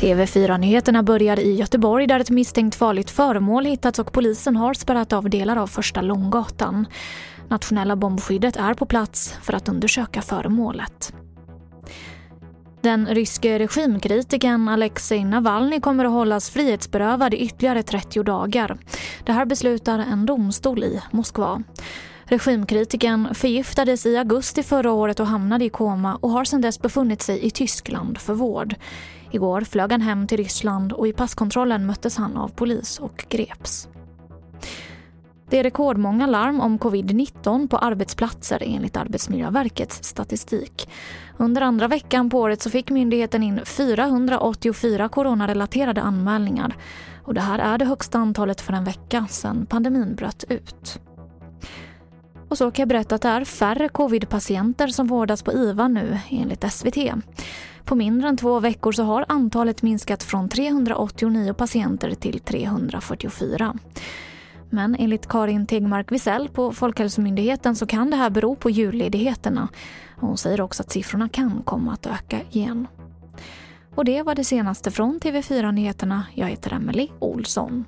TV4-nyheterna börjar i Göteborg där ett misstänkt farligt föremål hittats och polisen har spärrat av delar av första Långgatan. Nationella bombskyddet är på plats för att undersöka föremålet. Den ryske regimkritikern Alexej Navalny kommer att hållas frihetsberövad i ytterligare 30 dagar. Det här beslutar en domstol i Moskva. Regimkritiken förgiftades i augusti förra året och hamnade i koma och har sedan dess befunnit sig i Tyskland för vård. Igår flög han hem till Ryssland och i passkontrollen möttes han av polis och greps. Det är rekordmånga larm om covid-19 på arbetsplatser enligt Arbetsmiljöverkets statistik. Under andra veckan på året så fick myndigheten in 484 coronarelaterade anmälningar. Och det här är det högsta antalet för en vecka sedan pandemin bröt ut. Och så kan jag berätta att det är färre covid-patienter som vårdas på IVA nu enligt SVT. På mindre än två veckor så har antalet minskat från 389 patienter till 344. Men enligt Karin Tegmark Wisell på Folkhälsomyndigheten så kan det här bero på julledigheterna. Hon säger också att siffrorna kan komma att öka igen. Och det var det senaste från TV4 Nyheterna. Jag heter Emily Olsson.